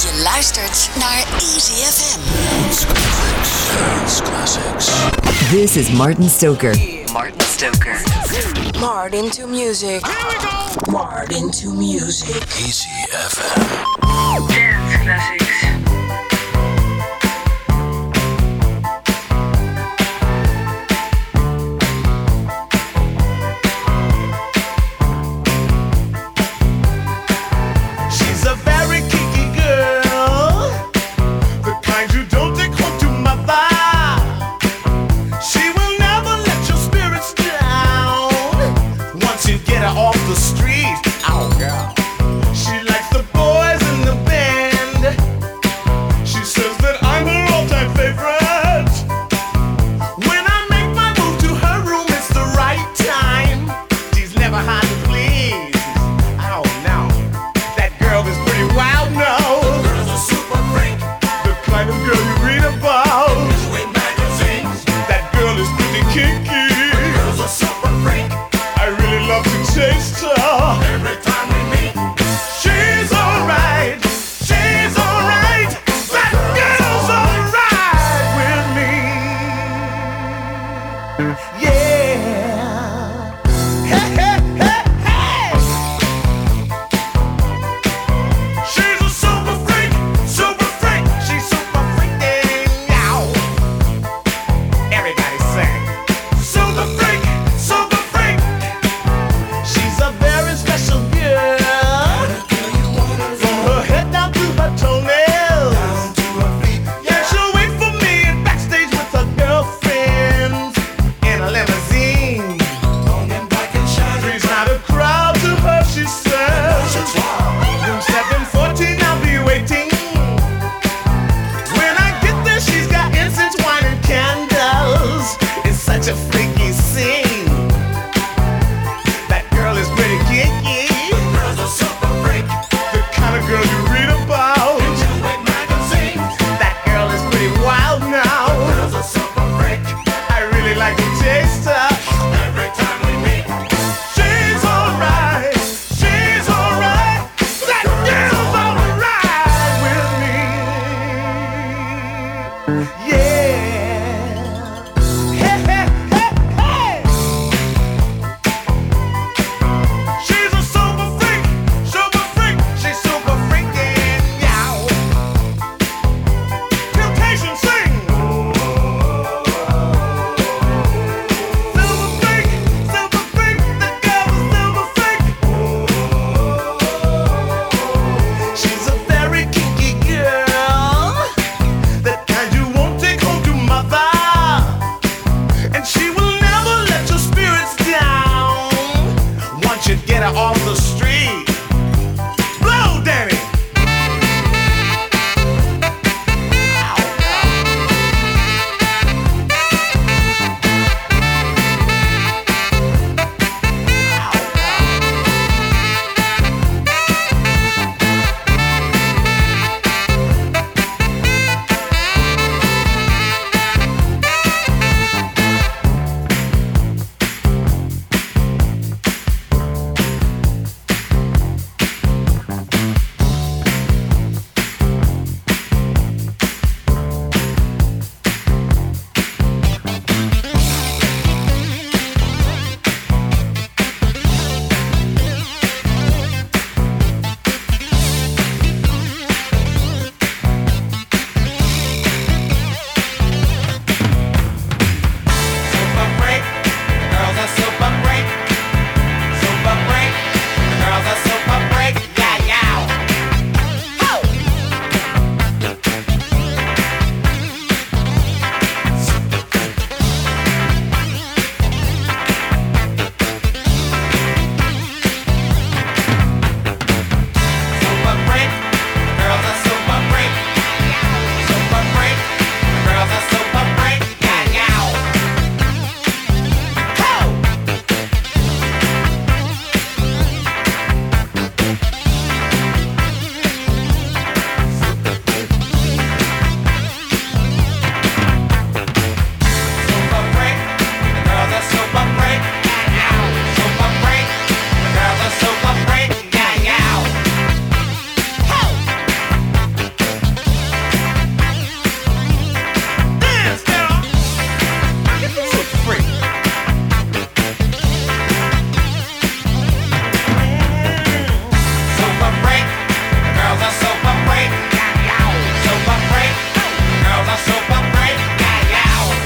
Je luistert naar Easy FM. Dance Classics. This is Martin Stoker. Martin Stoker. Martin to music. Here we go. Martin to music. Easy FM. Dance Classics.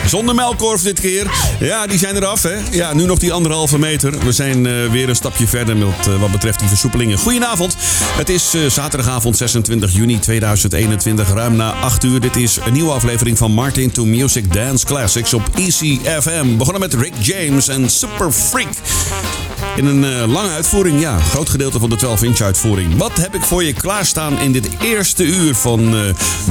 Zonder melkkorf dit keer. Ja, die zijn eraf, hè? Ja, nu nog die anderhalve meter. We zijn eh, weer een stapje verder met, eh, wat betreft die versoepelingen. Goedenavond. Het is eh, zaterdagavond 26 juni 2021, ruim na 8 uur. Dit is een nieuwe aflevering van Martin to Music Dance Classics op Easy FM. Begonnen met Rick James en Super Freak. In een eh, lange uitvoering, ja. Groot gedeelte van de 12-inch uitvoering. Wat heb ik voor je klaarstaan in dit eerste uur van eh,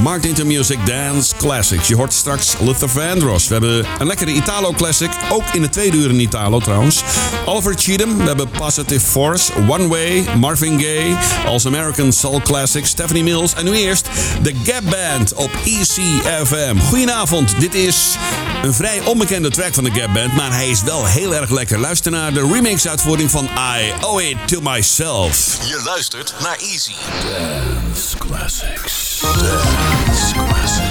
Martin to Music Dance Classics? Je hoort straks Luther Vandross. We hebben een lekkere Italo classic. Ook in de tweede uur een Italo trouwens. Oliver Cheatham. We hebben Positive Force. One Way. Marvin Gaye. Als American Soul Classic. Stephanie Mills. En nu eerst de Gap Band op ECFM. Goedenavond. Dit is een vrij onbekende track van de Gap Band. Maar hij is wel heel erg lekker. Luister naar de remix uitvoering van I Owe It To Myself. Je luistert naar Easy. Dance Classics. Dance Classics.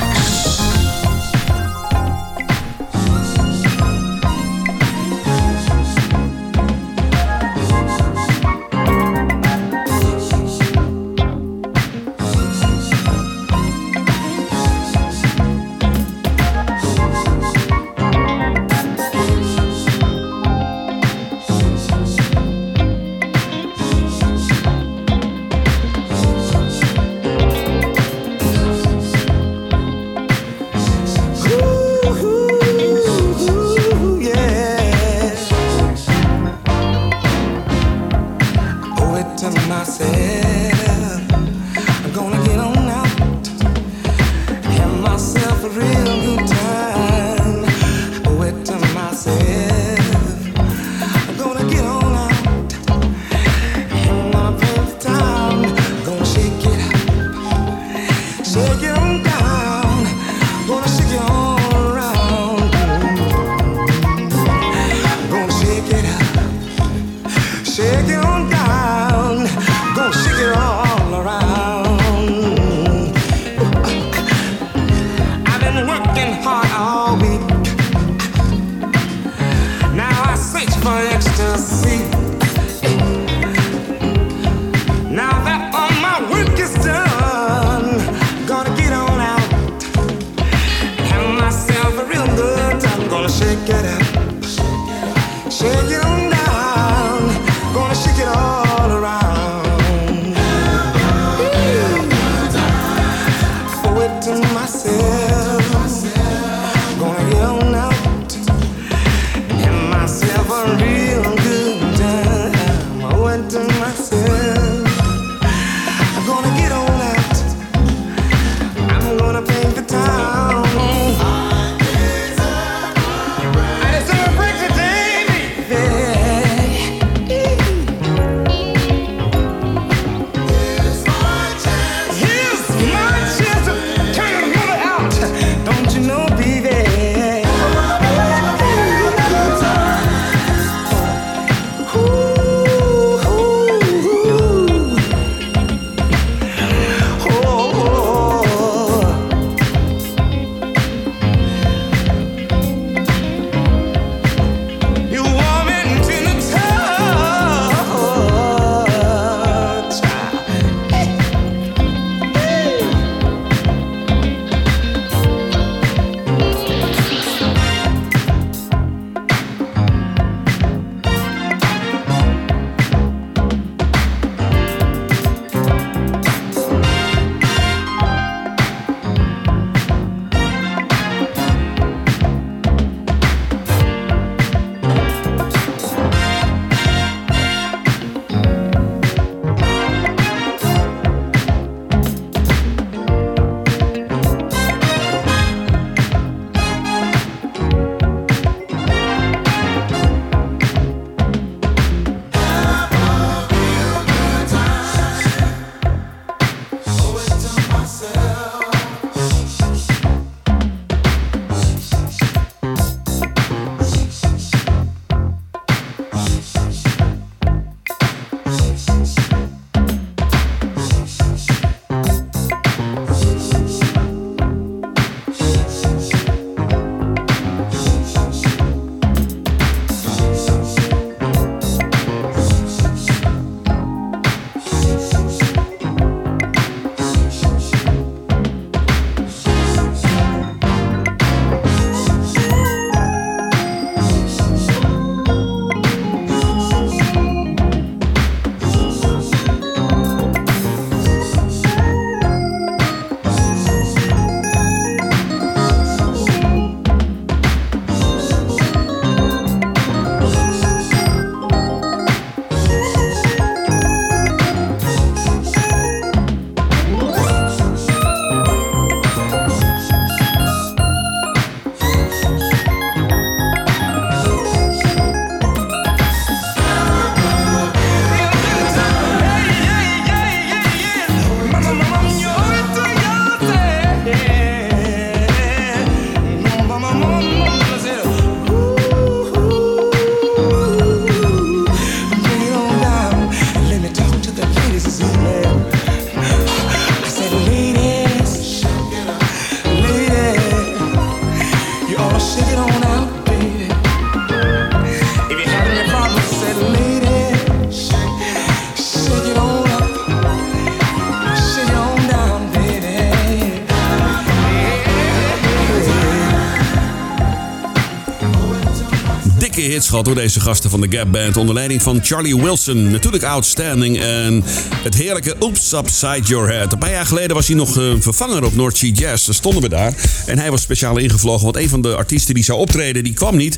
Door deze gasten van de Gap Band. Onder leiding van Charlie Wilson. Natuurlijk outstanding. En het heerlijke Oops Upside Your Head. Een paar jaar geleden was hij nog uh, vervanger op North Sea Jazz. Daar stonden we daar. En hij was speciaal ingevlogen. Want een van de artiesten die zou optreden, die kwam niet.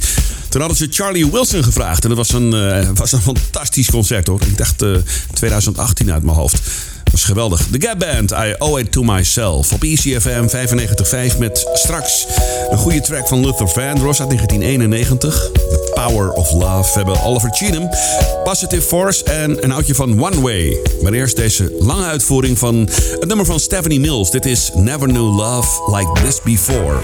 Toen hadden ze Charlie Wilson gevraagd. En dat was een, uh, was een fantastisch concert hoor. Ik dacht uh, 2018 uit mijn hoofd. Dat was geweldig. The Gap Band, I Owe It To Myself. Op ECFM 95.5 met straks een goede track van Luther Vandross uit 1991. Power of Love. Hebben Oliver Cheatham, Positive Force en een oudje van One Way. Maar eerst deze lange uitvoering van het nummer van Stephanie Mills. Dit is Never Knew Love Like This Before.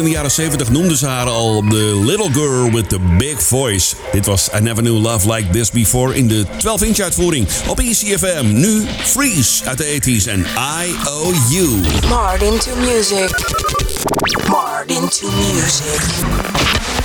In de jaren 70 noemde ze haar al de little girl with the big voice. Dit was I Never Knew Love Like This Before in de 12-inch uitvoering op ECFM. Nu Freeze uit de 80s en IOU. Martin to music. Martin to music.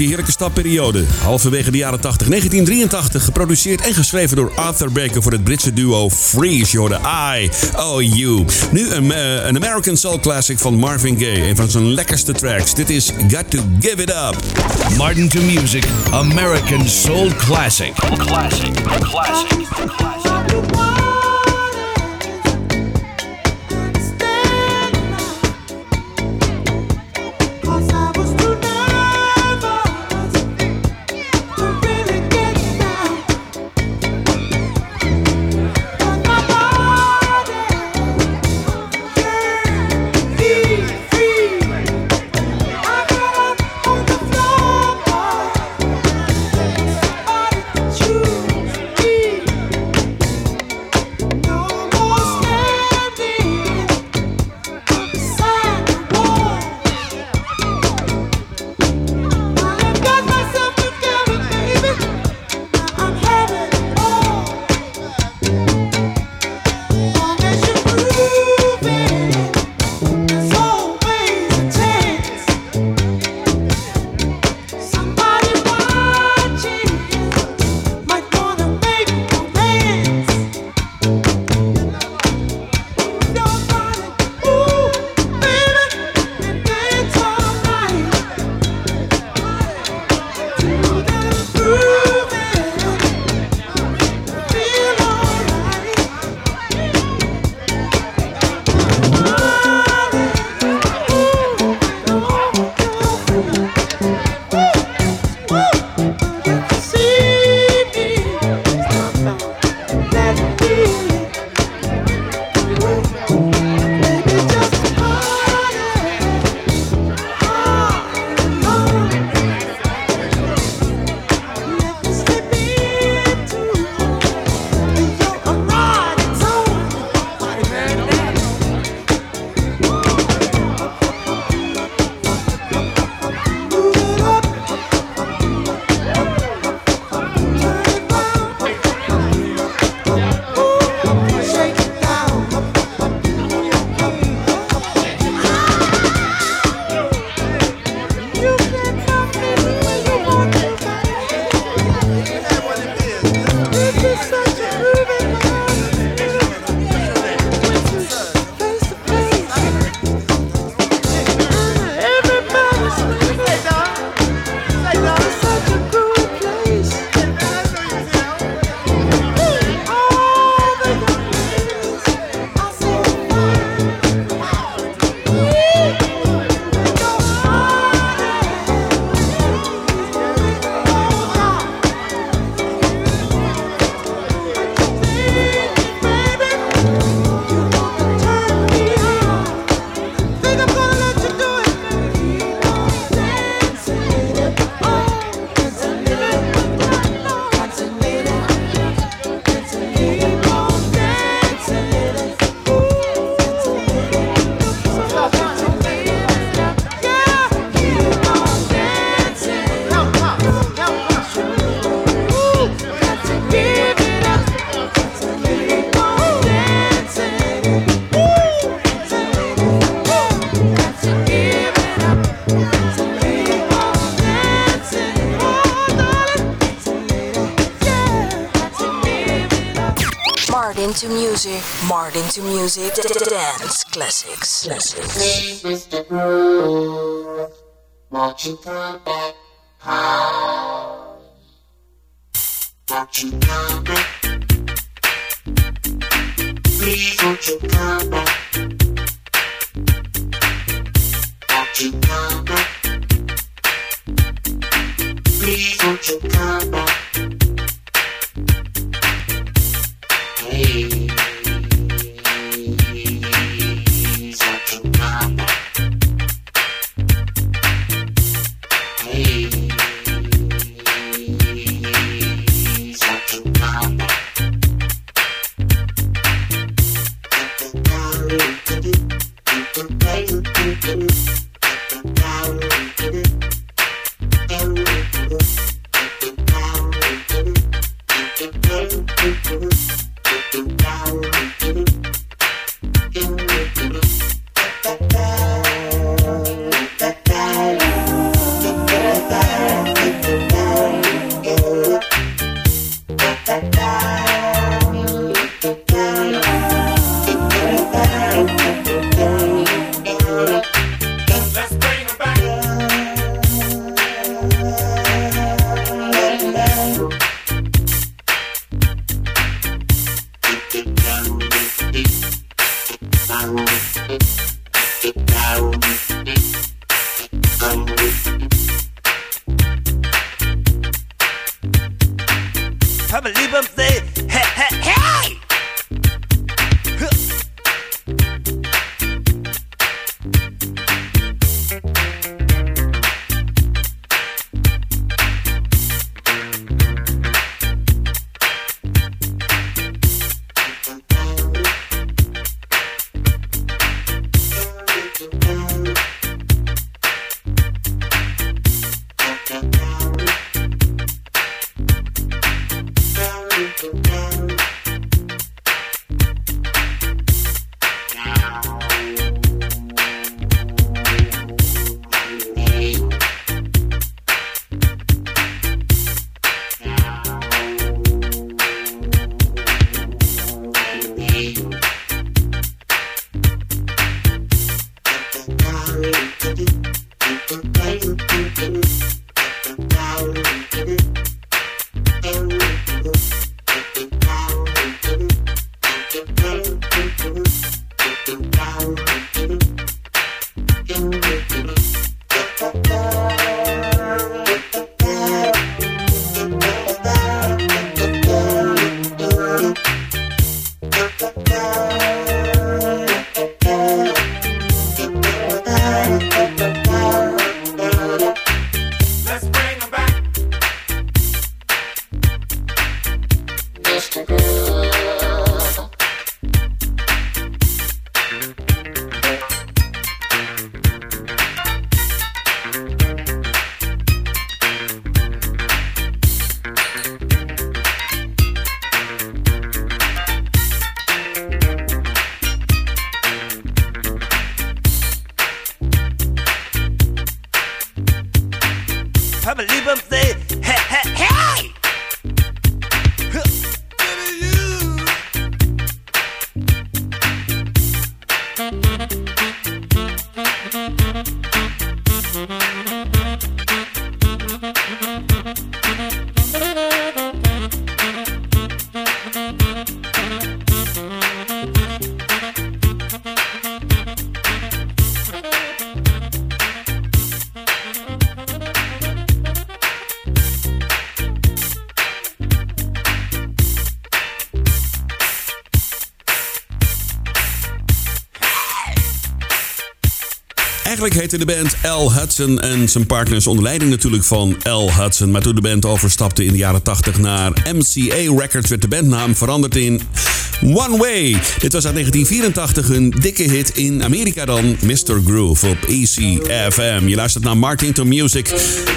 Die heerlijke stadperiode, halverwege de jaren 80. 1983, geproduceerd en geschreven door Arthur Baker voor het Britse duo Freeze. Je hoorde I, Oh You. Nu een, eh, een American Soul Classic van Marvin Gaye. Een van zijn lekkerste tracks. Dit is Got To Give It Up. Martin to Music American Soul Classic. Classic. Classic. Classic. To music. Martin to music. Dance classics. Classics. Mr. You come back home? Won't you come back? Please, you come back? Won't you come back? Won't you come back? Heette de band L. Hudson en zijn partners onder leiding natuurlijk van L. Hudson. Maar toen de band overstapte in de jaren 80 naar MCA Records werd de bandnaam veranderd in One Way. Dit was uit 1984 een dikke hit in Amerika dan. Mr. Groove op ECFM. Je luistert naar Martin to Music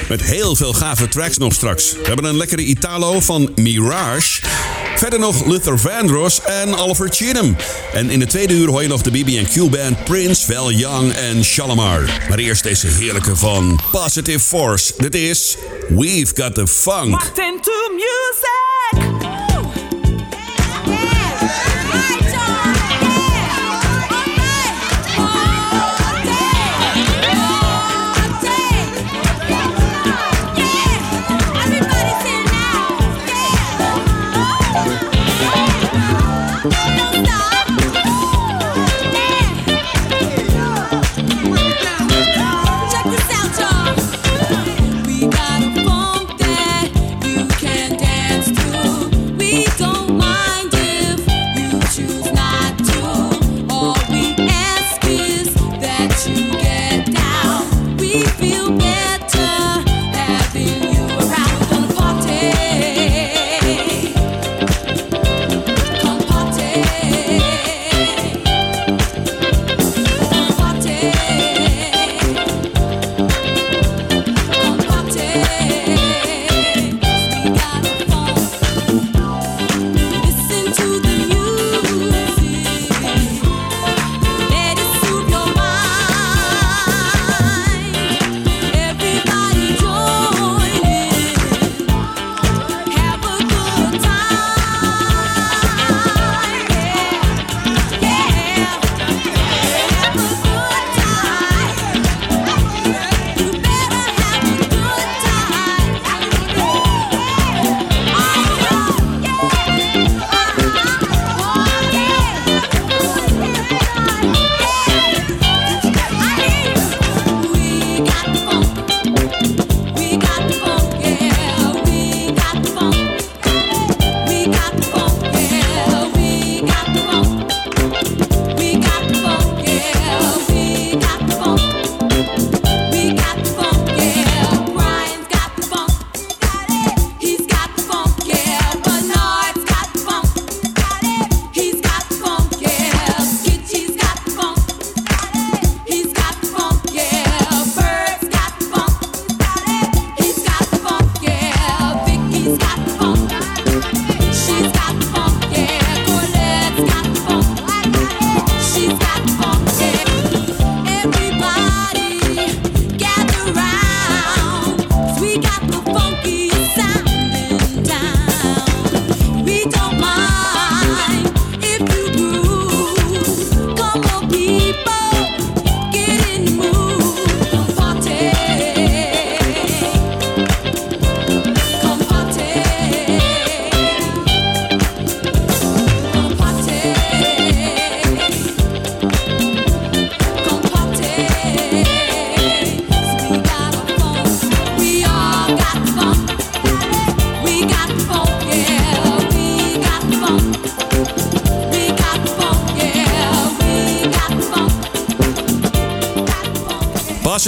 met heel veel gave tracks nog straks. We hebben een lekkere Italo van Mirage. Verder nog Luther Vandross en Oliver Chinham. En in de tweede uur hoor je nog de BB&Q band Prince, Val Young en Shalimar. Maar eerst deze heerlijke van Positive Force. Dit is We've Got The Funk.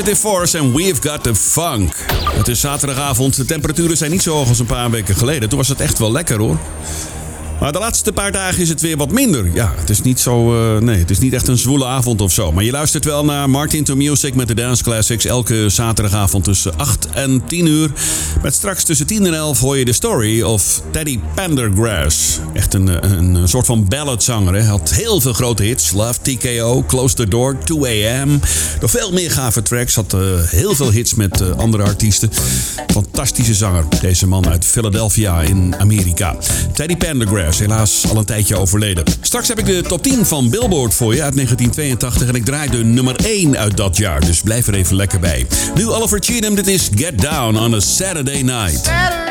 Positive Force en We've Got the Funk. Het is zaterdagavond. De temperaturen zijn niet zo hoog als een paar weken geleden. Toen was het echt wel lekker hoor. Maar de laatste paar dagen is het weer wat minder. Ja, het is niet zo. eh, nee, het is niet echt een zwoele avond of zo. Maar je luistert wel naar Martin to Music met de Dance Classics. Elke zaterdagavond tussen 8 en 10 uur. Met straks tussen 10 en 11 hoor je de story of Teddy Pendergrass. Eh, een, een soort van balladzanger. Hij had heel veel grote hits. Love TKO, Close the Door, 2 AM. Nog veel meer gave tracks. Had eh, heel veel hits met eh, andere artiesten. Fantastische zanger. Deze man uit Philadelphia in Amerika. Teddy Pendergrass, helaas al een tijdje overleden. Straks heb ik de top 10 van Billboard voor je uit 1982. En ik draai de nummer 1 uit dat jaar. Dus blijf er even lekker bij. Nu Oliver Cheatham, dit is Get Down on a Saturday Night. Saturday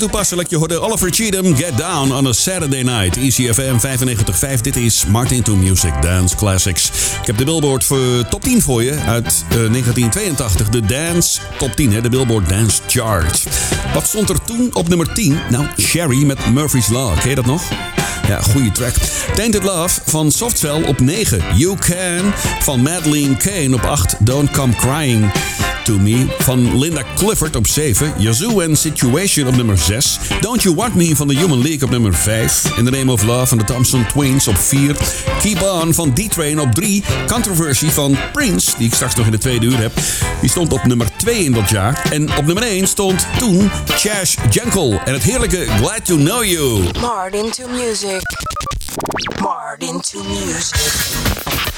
toepasselijk, je hoorde Oliver Cheatham, Get Down on a Saturday Night. ECFM 95.5, dit is Martin to Music Dance Classics. Ik heb de Billboard voor top 10 voor je uit eh, 1982. De Dance Top 10, hè, de Billboard Dance Chart. Wat stond er toen op nummer 10? Nou, Sherry met Murphy's Law, ken je dat nog? Ja, goede track. Tainted Love van Softcell op 9. You Can van Madeleine Kane op 8. Don't Come Crying to Me van Linda Clifford op 7. Yazoo and Situation op nummer 6. Don't You Want Me van de Human League op nummer 5. In the Name of Love van de Thompson Twins op 4. Keep On van D-Train op 3. Controversy van Prince, die ik straks nog in de tweede uur heb. Die stond op nummer 2 in dat jaar. En op nummer 1 stond toen Chash Jankel en het heerlijke Glad to Know You. Martin to music. Martin to music.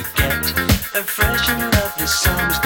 Is what you get. A fresh and lovely summer's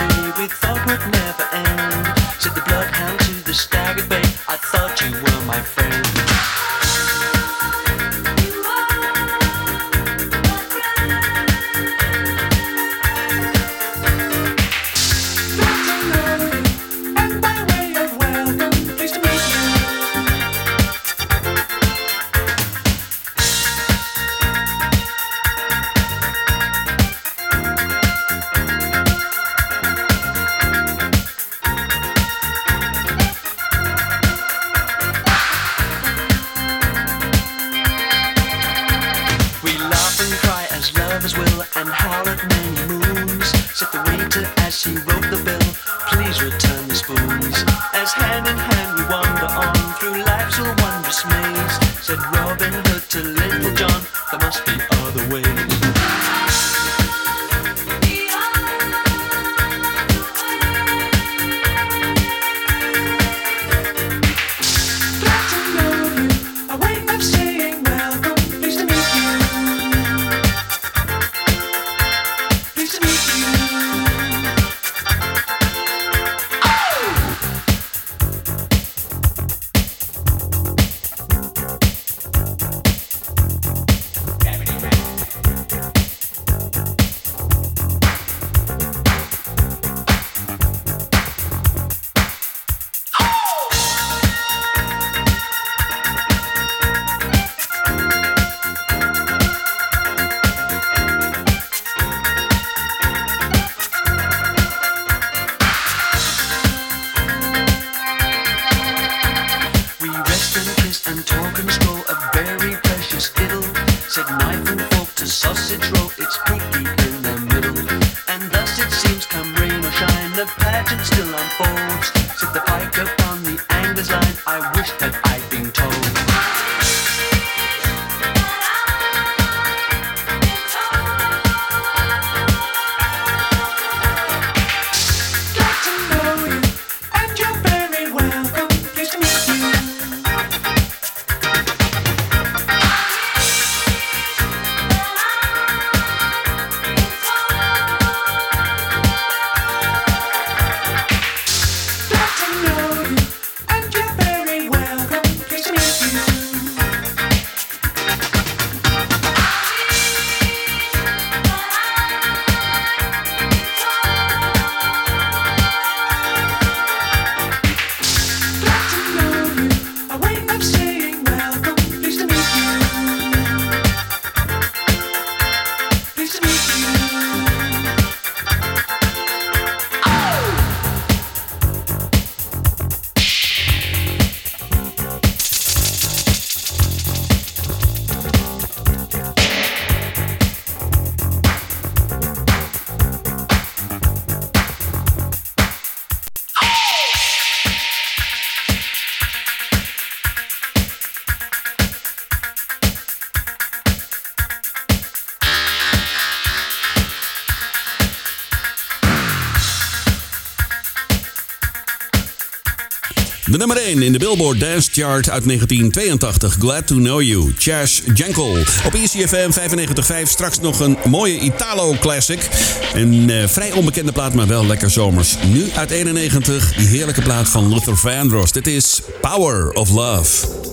De nummer 1 in de Billboard Dance Chart uit 1982. Glad to Know You. Chash Jankel. Op ECFM 95.5 straks nog een mooie Italo classic. Een eh, vrij onbekende plaat, maar wel lekker zomers. Nu uit 91, die heerlijke plaat van Luther Vandross. Dit is Power of Love.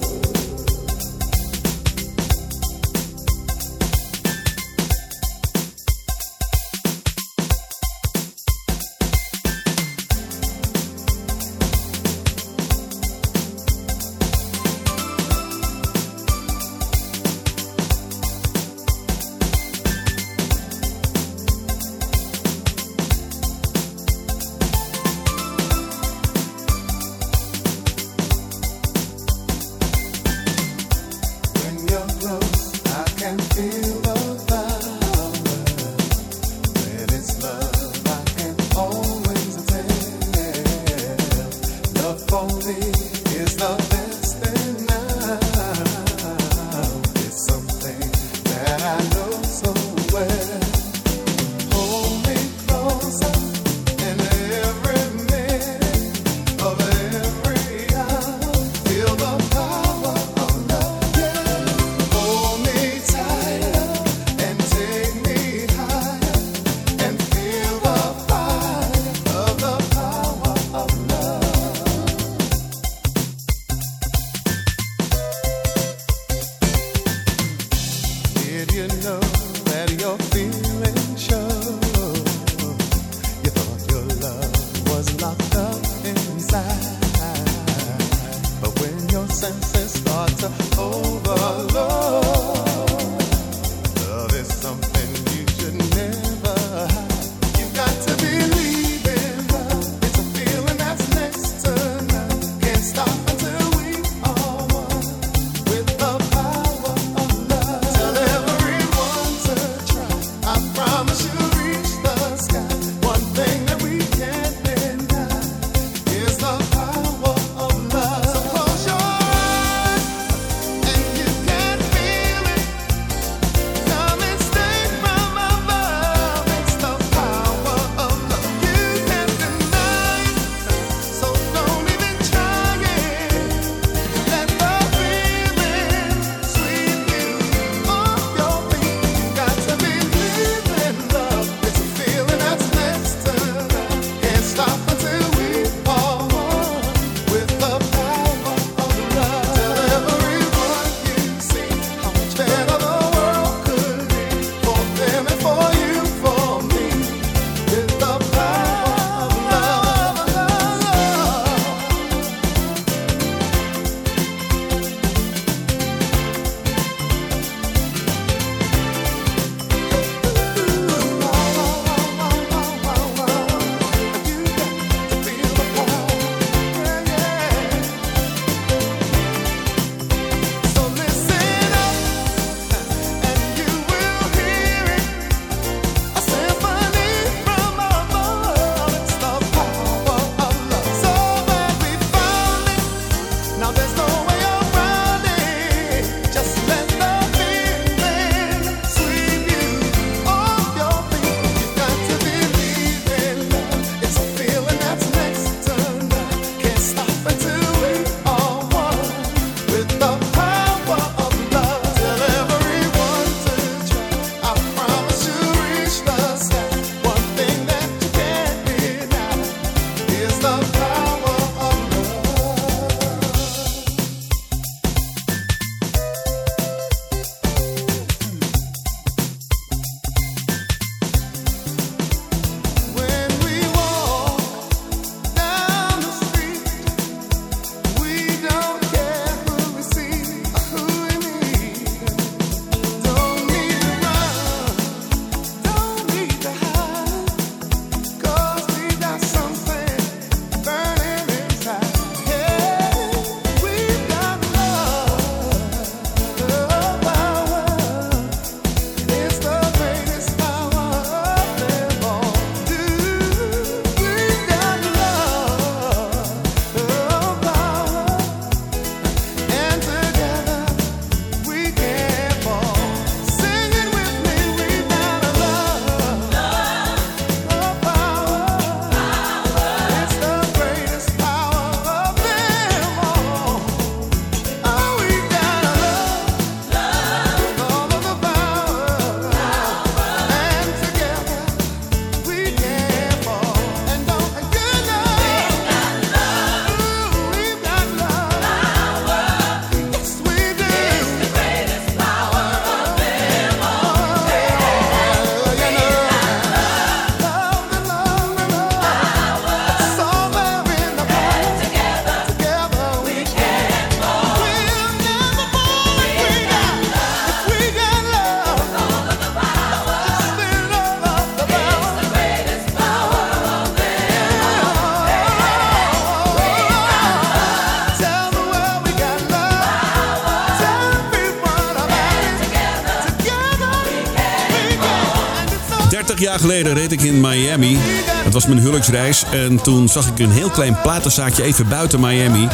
Geleden reed ik in Miami. Het was mijn huwelijksreis. En toen zag ik een heel klein platenzaakje even buiten Miami.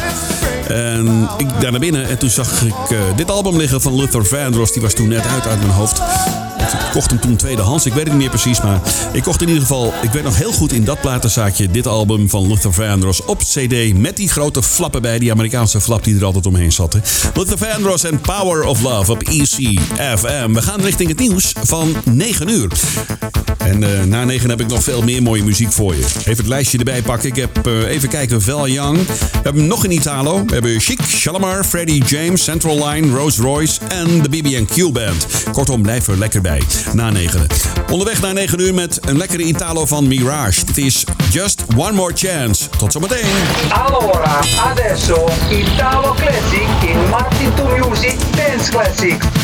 En ik daar naar binnen. En toen zag ik eh, dit album liggen van Luther Vandross. Die was toen net uit uit mijn hoofd. Ik kocht hem toen tweedehands. Ik weet het niet meer precies. Maar ik kocht in ieder geval... Ik weet nog heel goed in dat platenzaakje... dit album van Luther Vandross op cd. Met die grote flappen bij. Die Amerikaanse flap die er altijd omheen zat. hè. Luther Vandross en Power of Love op ECFM. We gaan richting het nieuws van 9 uur. En eh, na 9 heb ik nog veel meer mooie muziek voor je. Even het lijstje erbij pakken. Ik heb eh, even kijken. Val Young. We hebben nog een Italo. We hebben Chic, Shalimar, Freddie James, Central Line, Rolls Royce en de BB&Q Band. Kortom, blijf er lekker bij. Na 9. Onderweg naar 9 uur met een lekkere Italo van Mirage. Dit is Just One More Chance. Tot zometeen. Allora, adesso Italo Classic in Martin to Music Dance Classics.